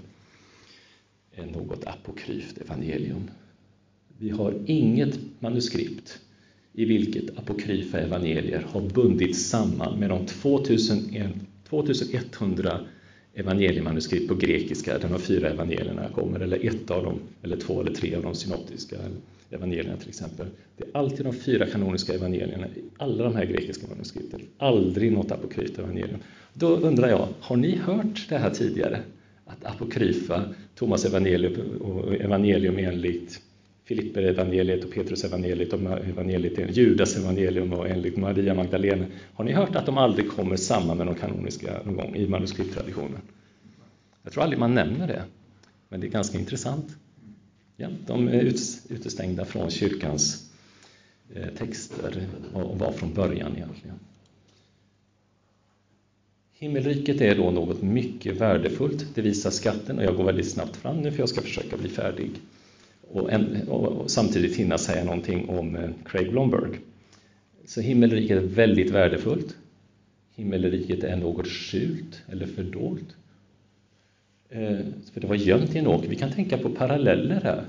något apokryft evangelium. Vi har inget manuskript i vilket apokryfa evangelier har bundits samman med de 2100 evangeliemanuskript på grekiska där de fyra evangelierna kommer, eller ett av dem, eller två eller tre av de synoptiska evangelierna till exempel. Det är alltid de fyra kanoniska evangelierna i alla de här grekiska manuskripten, aldrig något apokryft evangelium. Då undrar jag, har ni hört det här tidigare? Att apokryfa, Thomas evangelium och evangelium enligt Filipper evangeliet och Petrus evangeliet och evangeliet, Judas evangelium och enligt Maria Magdalena. Har ni hört att de aldrig kommer samman med de kanoniska någon gång i manuskripttraditionen? Jag tror aldrig man nämner det, men det är ganska intressant. Ja, de är utestängda från kyrkans eh, texter och var från början egentligen. Himmelriket är då något mycket värdefullt. Det visar skatten och jag går väldigt snabbt fram nu för jag ska försöka bli färdig. Och, en, och samtidigt hinna säga någonting om eh, Craig Blomberg. Så himmelriket är väldigt värdefullt. Himmelriket är något skjult eller fördolt. Eh, för det var gömt i en åker. Vi kan tänka på paralleller här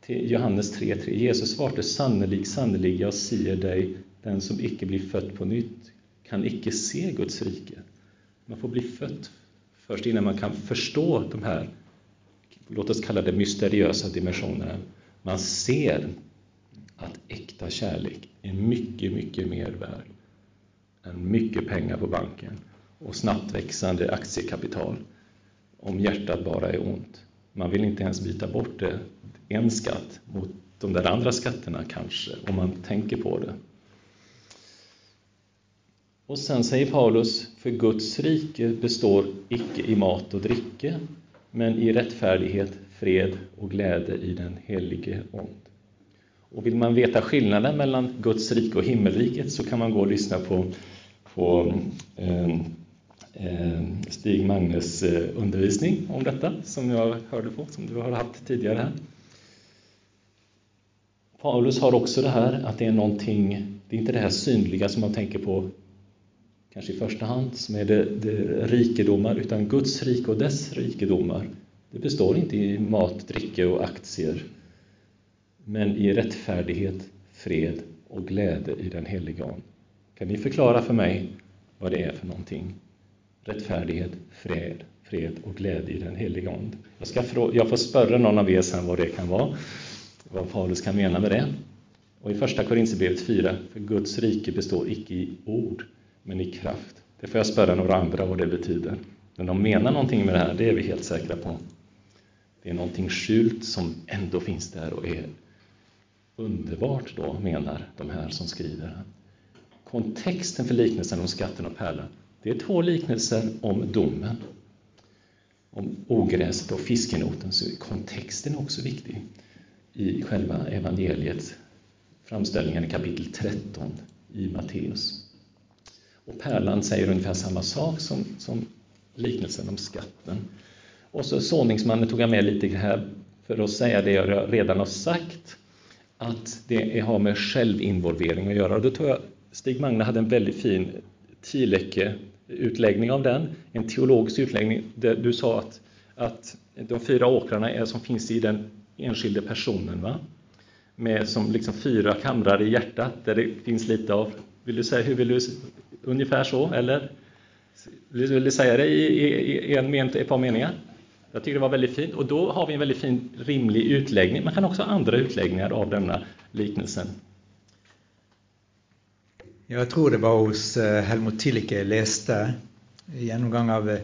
till Johannes 3.3. Jesus svarte sannerlig, sannerlig, jag säger dig, den som icke blir född på nytt kan icke se Guds rike. Man får bli född först innan man kan förstå de här, låt oss kalla det mysteriösa dimensionerna. Man ser att äkta kärlek är mycket, mycket mer värd än mycket pengar på banken och snabbt växande aktiekapital om hjärtat bara är ont. Man vill inte ens byta bort det, en skatt mot de där andra skatterna kanske, om man tänker på det. Och sen säger Paulus, för Guds rike består icke i mat och dricke, men i rättfärdighet, fred och glädje i den helige Ond. Och vill man veta skillnaden mellan Guds rike och himmelriket så kan man gå och lyssna på, på eh, eh, Stig Magnes eh, undervisning om detta, som jag hörde på, som du har haft tidigare här. Paulus har också det här att det är någonting, det är inte det här synliga som man tänker på kanske i första hand, som är det, det rikedomar, utan Guds rike och dess rikedomar. Det består inte i mat, dricka och aktier, men i rättfärdighet, fred och glädje i den helige Ande. Kan ni förklara för mig vad det är för någonting? Rättfärdighet, fred, fred och glädje i den helige Ande. Jag, ska jag får spöra någon av er sen vad det kan vara, vad Paulus kan mena med det. Och i första Korinthierbrevet 4, för Guds rike består icke i ord, men i kraft. Det får jag spöra några andra vad det betyder. Men de menar någonting med det här, det är vi helt säkra på. Det är någonting skjult som ändå finns där och är underbart då, menar de här som skriver. Kontexten för liknelsen om skatten och pärlan, det är två liknelser om domen. Om ogräset och fiskenoten, så är kontexten också viktig i själva evangeliet, framställningen i kapitel 13 i Matteus. Och pärlan säger ungefär samma sak som, som liknelsen om skatten. Och så såningsmannen tog jag med lite här för att säga det jag redan har sagt, att det har med självinvolvering att göra. Och då tror jag Stig Magne hade en väldigt fin Tileke-utläggning av den, en teologisk utläggning där du sa att, att de fyra åkrarna är som finns i den enskilde personen, va? med som liksom fyra kamrar i hjärtat där det finns lite av vill du säga, hur vill du, ungefär så, eller? Vill du säga det i, i, i en men, ett par meningar? Jag tycker det var väldigt fint. Och då har vi en väldigt fin, rimlig utläggning. Man kan också ha andra utläggningar av denna liknelsen. Jag tror det var hos eh, Helmut Tillicke jag läste genomgång av,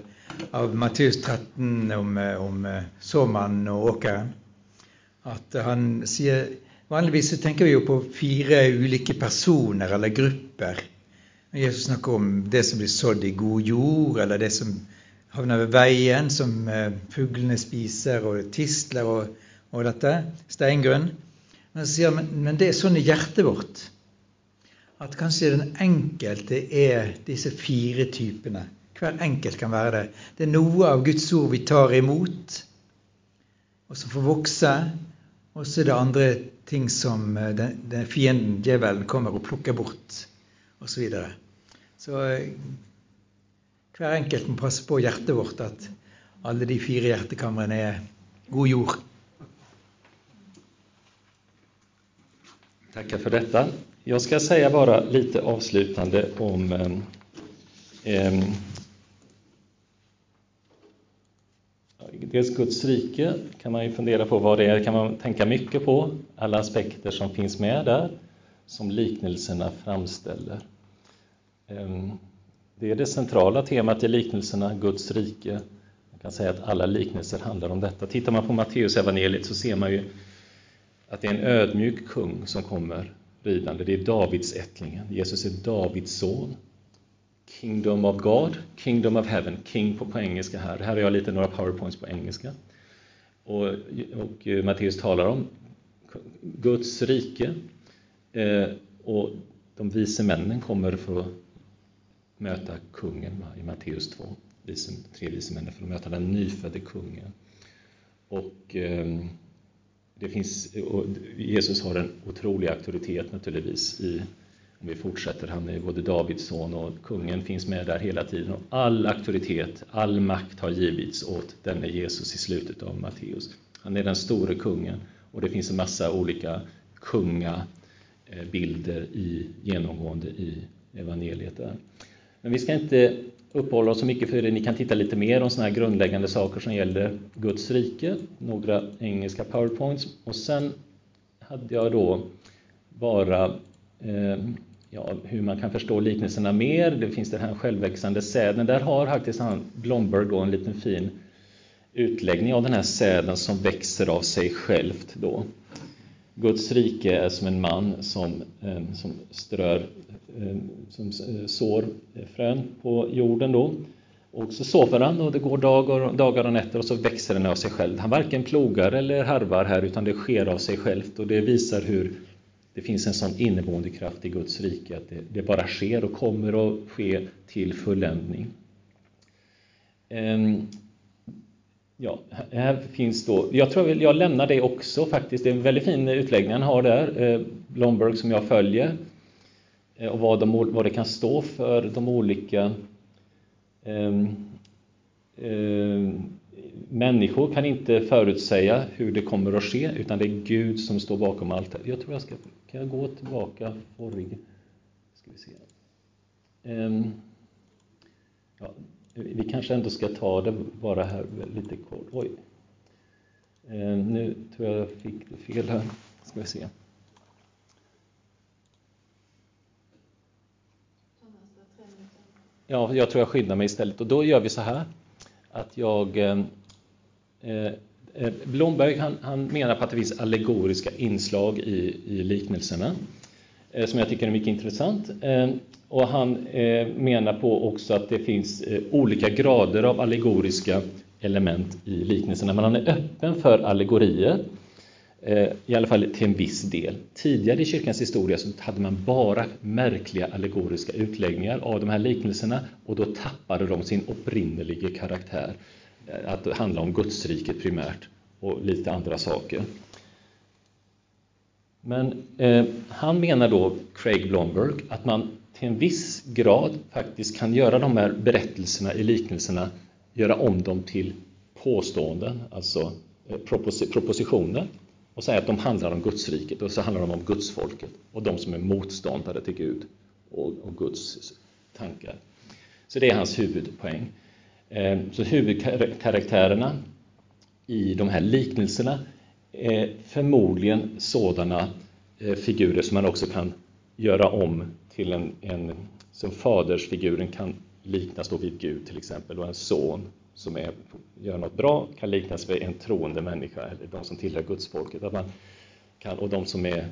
av Matteus 13 om, eh, om eh, såmannen och Åkaren Att han säger Vanligvis så tenker vi jo på fire ulike personer eller grupper. Når Jesus snakker om det som blir sådd i god jord, eller det som havner ved veien, som eh, fuglene spiser, og tistler og, og dette. Steingrunn. Men så sier han men det er sånn i hjertet vårt at kanskje den enkelte er disse fire typene. Hver enkelt kan være det. Det er noe av Guds ord vi tar imot, og som får vokse. Og så er det andre ting som eh, den, den fienden, djevelen, kommer og plukker bort, och Så, vidare så eh, hver enkelt må passe på hjertet vårt at alle de fire hjertekamrene er god jord. Tackar för detta. Jag ska säga bara lite avslutande om eh, Dels Guds rike kan man ju fundera på vad det är, kan man tänka mycket på, alla aspekter som finns med där, som liknelserna framställer. Ehm, det är det centrala temat i liknelserna, Guds rike. Man kan säga att alla liknelser handlar om detta. Tittar man på Matteus evangeliet så ser man ju att det är en ödmjuk kung som kommer ridande. Det är Davids ättlingen. Jesus är Davids son. Kingdom of God, Kingdom of Heaven, King på, på engelska här. Här har jag lite några powerpoints på engelska. Och, och Matteus talar om Guds rike Eh, och de vise männen kommer för att möta kungen i Matteus 2. tre vise männen, för att möta den nyfödde kungen. Och eh, det finns, Jesus har en otrolig auktoritet naturligtvis i, om vi fortsätter, han är både Davids son och kungen finns med där hela tiden. Och all auktoritet, all makt har givits åt denne Jesus i slutet av Matteus. Han är den store kungen och det finns en massa olika Eh, bilder i, genomgående i evangeliet där. Men vi ska inte uppehålla oss så mycket för det. Ni kan titta lite mer om sådana här grundläggande saker som gäller Guds rike, några engelska powerpoints. Och sen hade jag då bara eh, ja, hur man kan förstå liknelserna mer. Det finns den här självväxande säden. Där har faktiskt han Blomberg då en liten fin utläggning av den här säden som växer av sig självt då. Guds rike är som en man som, eh, som strör, eh, som eh, sår frön på jorden då. Och så sover han och det går dagar, dagar och nätter och så växer den av sig själv. Han varken plogar eller harvar här utan det sker av sig självt och det visar hur det finns en sån inneboende kraft i Guds rike att det, det bara sker och kommer att ske till fulländning. Ehm, Ja, här finns då, jag tror jag lämnar det också faktiskt, det är en väldigt fin utläggning han har där, eh, Blomberg som jag följer, eh, och vad, de, vad det kan stå för, de olika um, um, Människor kan inte förutsäga hur det kommer att ske, utan det är Gud som står bakom allt. Jag tror jag ska, kan jag gå tillbaka, forrig, ska vi se. Um, ja, vi kanske ändå ska ta det bara här lite kort. Oj. Eh, nu tror jag jag fick det fel här. Ska vi se. Ja, jag tror jag skyddar mig istället. Och då gör vi så här att jag... Eh, eh, eh Blomberg han, han, menar på att det finns allegoriska inslag i, i liknelserna Eh, som jag tycker är mycket intressant. Eh, och han eh, menar på också att det finns olika grader av allegoriska element i liknelserna, men han är öppen för allegorier, i alla fall till en viss del. Tidigare i kyrkans historia så hade man bara märkliga allegoriska utläggningar av de här liknelserna och då tappade de sin upprinnelige karaktär, att det handlar om Gudsriket primärt och lite andra saker. Men eh, han menar då, Craig Blomberg, att man till en viss grad faktiskt kan göra de här berättelserna i liknelserna, göra om dem till påståenden, alltså eh, propositioner, och säga att de handlar om Gudsriket och så handlar de om Gudsfolket och de som är motståndare till Gud och, och Guds tankar. Så det är hans huvudpoäng. Eh, så huvudkaraktärerna i de här liknelserna Eh, förmodligen sådana eh, figurer som man också kan göra om till en, en som fadersfiguren kan liknas då vid Gud till exempel. Och en son som är, gör något bra kan liknas vid en troende människa eller de som tillhör gudsfolket. Att man kan, och de som är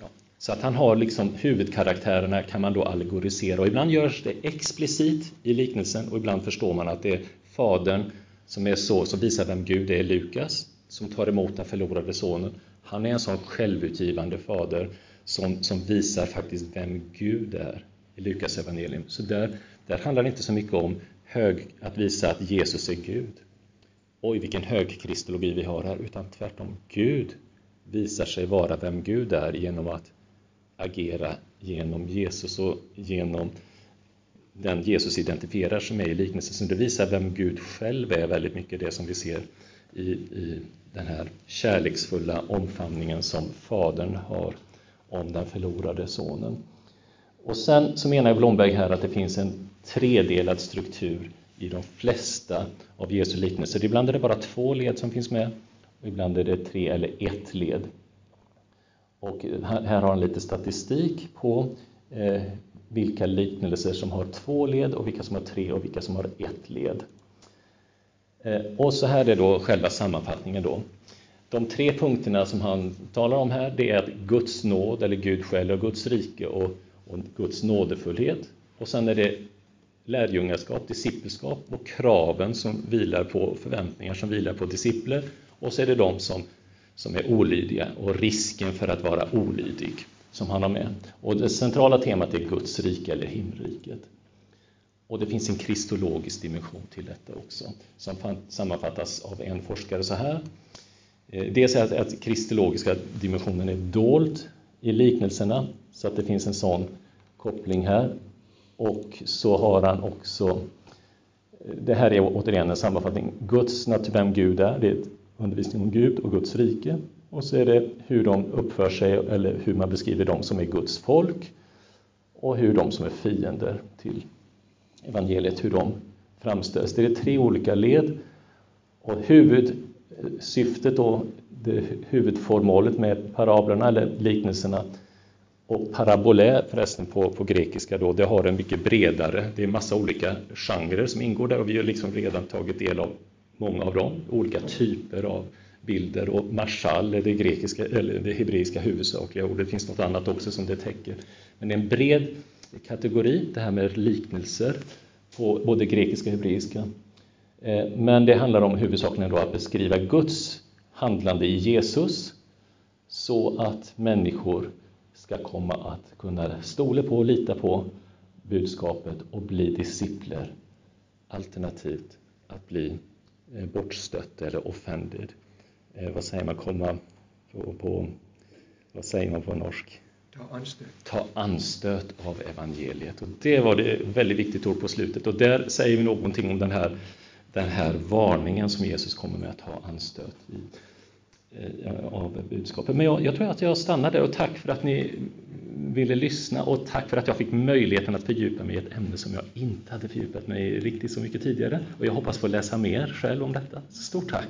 ja, så att han har liksom huvudkaraktärerna kan man då allegorisera. Och ibland görs det explicit i liknelsen och ibland förstår man att det är fadern som är så, som visar vem Gud är, Lukas, som tar emot den förlorade sonen. Han är en sån självutgivande fader som, som visar faktiskt vem Gud är i Lukas evangelium. Så där, där handlar det inte så mycket om hög, att visa att Jesus är Gud. Oj, vilken hög kristologi vi har här, utan tvärtom. Gud visar sig vara vem Gud är genom att agera genom Jesus och genom den Jesus identifierar sig med i liknelsen. Så det visar vem Gud själv är väldigt mycket, det som vi ser i, i den här kärleksfulla omfamningen som Fadern har om den förlorade sonen. Och sen så menar Blomberg här att det finns en tredelad struktur i de flesta av Jesu liknelser. Ibland är det bara två led som finns med och ibland är det tre eller ett led. Och här, har han lite statistik på eh, vilka liknelser som har två led och vilka som har tre och vilka som har ett led. Eh, och så här är då själva sammanfattningen då. De tre punkterna som han talar om här, det är att Guds nåd, eller Gud själv, och Guds rike och, och Guds nådefullhet. Och sen är det lärjungaskap, discipleskap och kraven som vilar på förväntningar som vilar på discipler. Och så är det de som, som är olydiga och risken för att vara olydig som han har med. Och det centrala temat är Guds rike eller himmelriket. Och det finns en kristologisk dimension till detta också, som sammanfattas av en forskare så här. Eh, dels är att kristologiska dimensionen är dold i liknelserna, så att det finns en sån koppling här. Och så har han också, eh, det här är återigen en sammanfattning, Guds natur, vem Gud är, det är undervisning om Gud och Guds rike. Och så är det hur de uppför sig, eller hur man beskriver dem som är Guds folk, och hur de som är fiender till evangeliet, hur de framställs. Det är tre olika led. Och huvudsyftet då, det med parablerna eller liknelserna och parabolä förresten på, på grekiska då, det har en mycket bredare, det är massa olika genrer som ingår där och vi har liksom redan tagit del av många av dem, olika typer av bilder och marschall är det, grekiska, eller det hebreiska huvudsakliga ordet, det finns något annat också som det täcker. Men det är en bred kategori, det här med liknelser på både grekiska och hebreiska. Eh, men det handlar om huvudsakligen då att beskriva Guds handlande i Jesus så att människor ska komma att kunna stole på och lita på budskapet och bli discipler. Alternativt att bli eh, bortstött eller offended. Eh, vad säger man, komma på, på vad säger man på norsk? Ta anstöt. Ta anstöt av evangeliet. Och det var det väldigt viktigt ord på slutet. Och där säger vi någonting om den här, den här varningen som Jesus kommer med att ha anstöt i, eh, av budskapet. Men jag, jag tror att jag stannar där och tack för att ni ville lyssna och tack för att jag fick möjligheten att fördjupa mig i ett ämne som jag inte hade fördjupat mig i riktigt så mycket tidigare. Och jag hoppas få läsa mer själv om detta. Stort tack!